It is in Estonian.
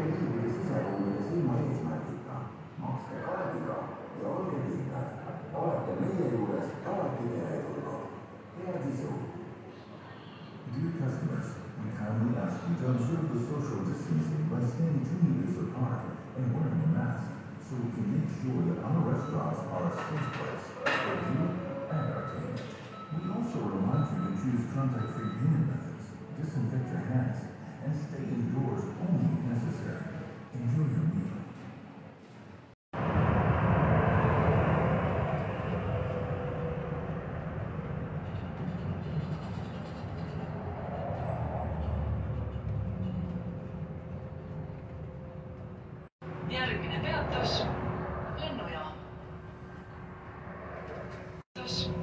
ärge viibige siseruumides ilma eesmärgita. makske kaardiga ja olge kindlad, olete meie juures alati teretulnud. head isu! Dear customers, we kindly ask you to observe the social distancing by standing two Järvinen peattas. Lennoja. Tässä.